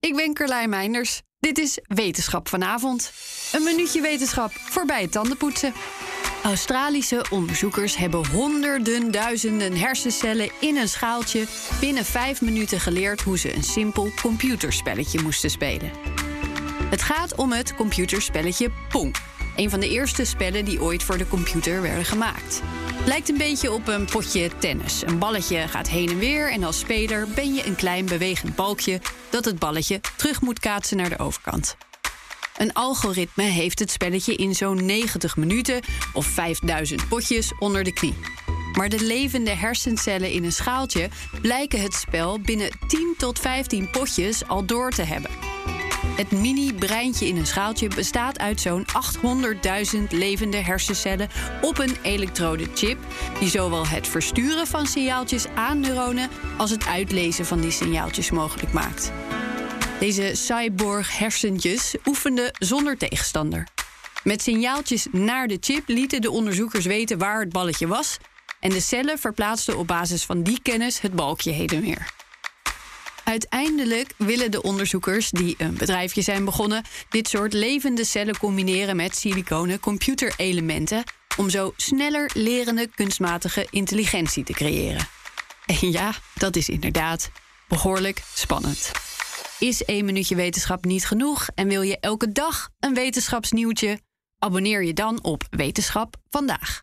ik ben Carlijn Meinders. Dit is Wetenschap vanavond. Een minuutje wetenschap voorbij het tandenpoetsen. Australische onderzoekers hebben honderden duizenden hersencellen in een schaaltje binnen vijf minuten geleerd hoe ze een simpel computerspelletje moesten spelen. Het gaat om het computerspelletje Pong. Een van de eerste spellen die ooit voor de computer werden gemaakt. Lijkt een beetje op een potje tennis. Een balletje gaat heen en weer en als speler ben je een klein bewegend balkje dat het balletje terug moet kaatsen naar de overkant. Een algoritme heeft het spelletje in zo'n 90 minuten of 5000 potjes onder de knie. Maar de levende hersencellen in een schaaltje blijken het spel binnen 10 tot 15 potjes al door te hebben. Het mini-breintje in een schaaltje bestaat uit zo'n 800.000 levende hersencellen op een elektrodechip, die zowel het versturen van signaaltjes aan neuronen als het uitlezen van die signaaltjes mogelijk maakt. Deze cyborg hersentjes oefenden zonder tegenstander. Met signaaltjes naar de chip lieten de onderzoekers weten waar het balletje was. En de cellen verplaatsten op basis van die kennis het balkje heen en weer. Uiteindelijk willen de onderzoekers, die een bedrijfje zijn begonnen, dit soort levende cellen combineren met siliconen computerelementen. om zo sneller lerende kunstmatige intelligentie te creëren. En ja, dat is inderdaad behoorlijk spannend. Is één minuutje wetenschap niet genoeg en wil je elke dag een wetenschapsnieuwtje? Abonneer je dan op Wetenschap vandaag.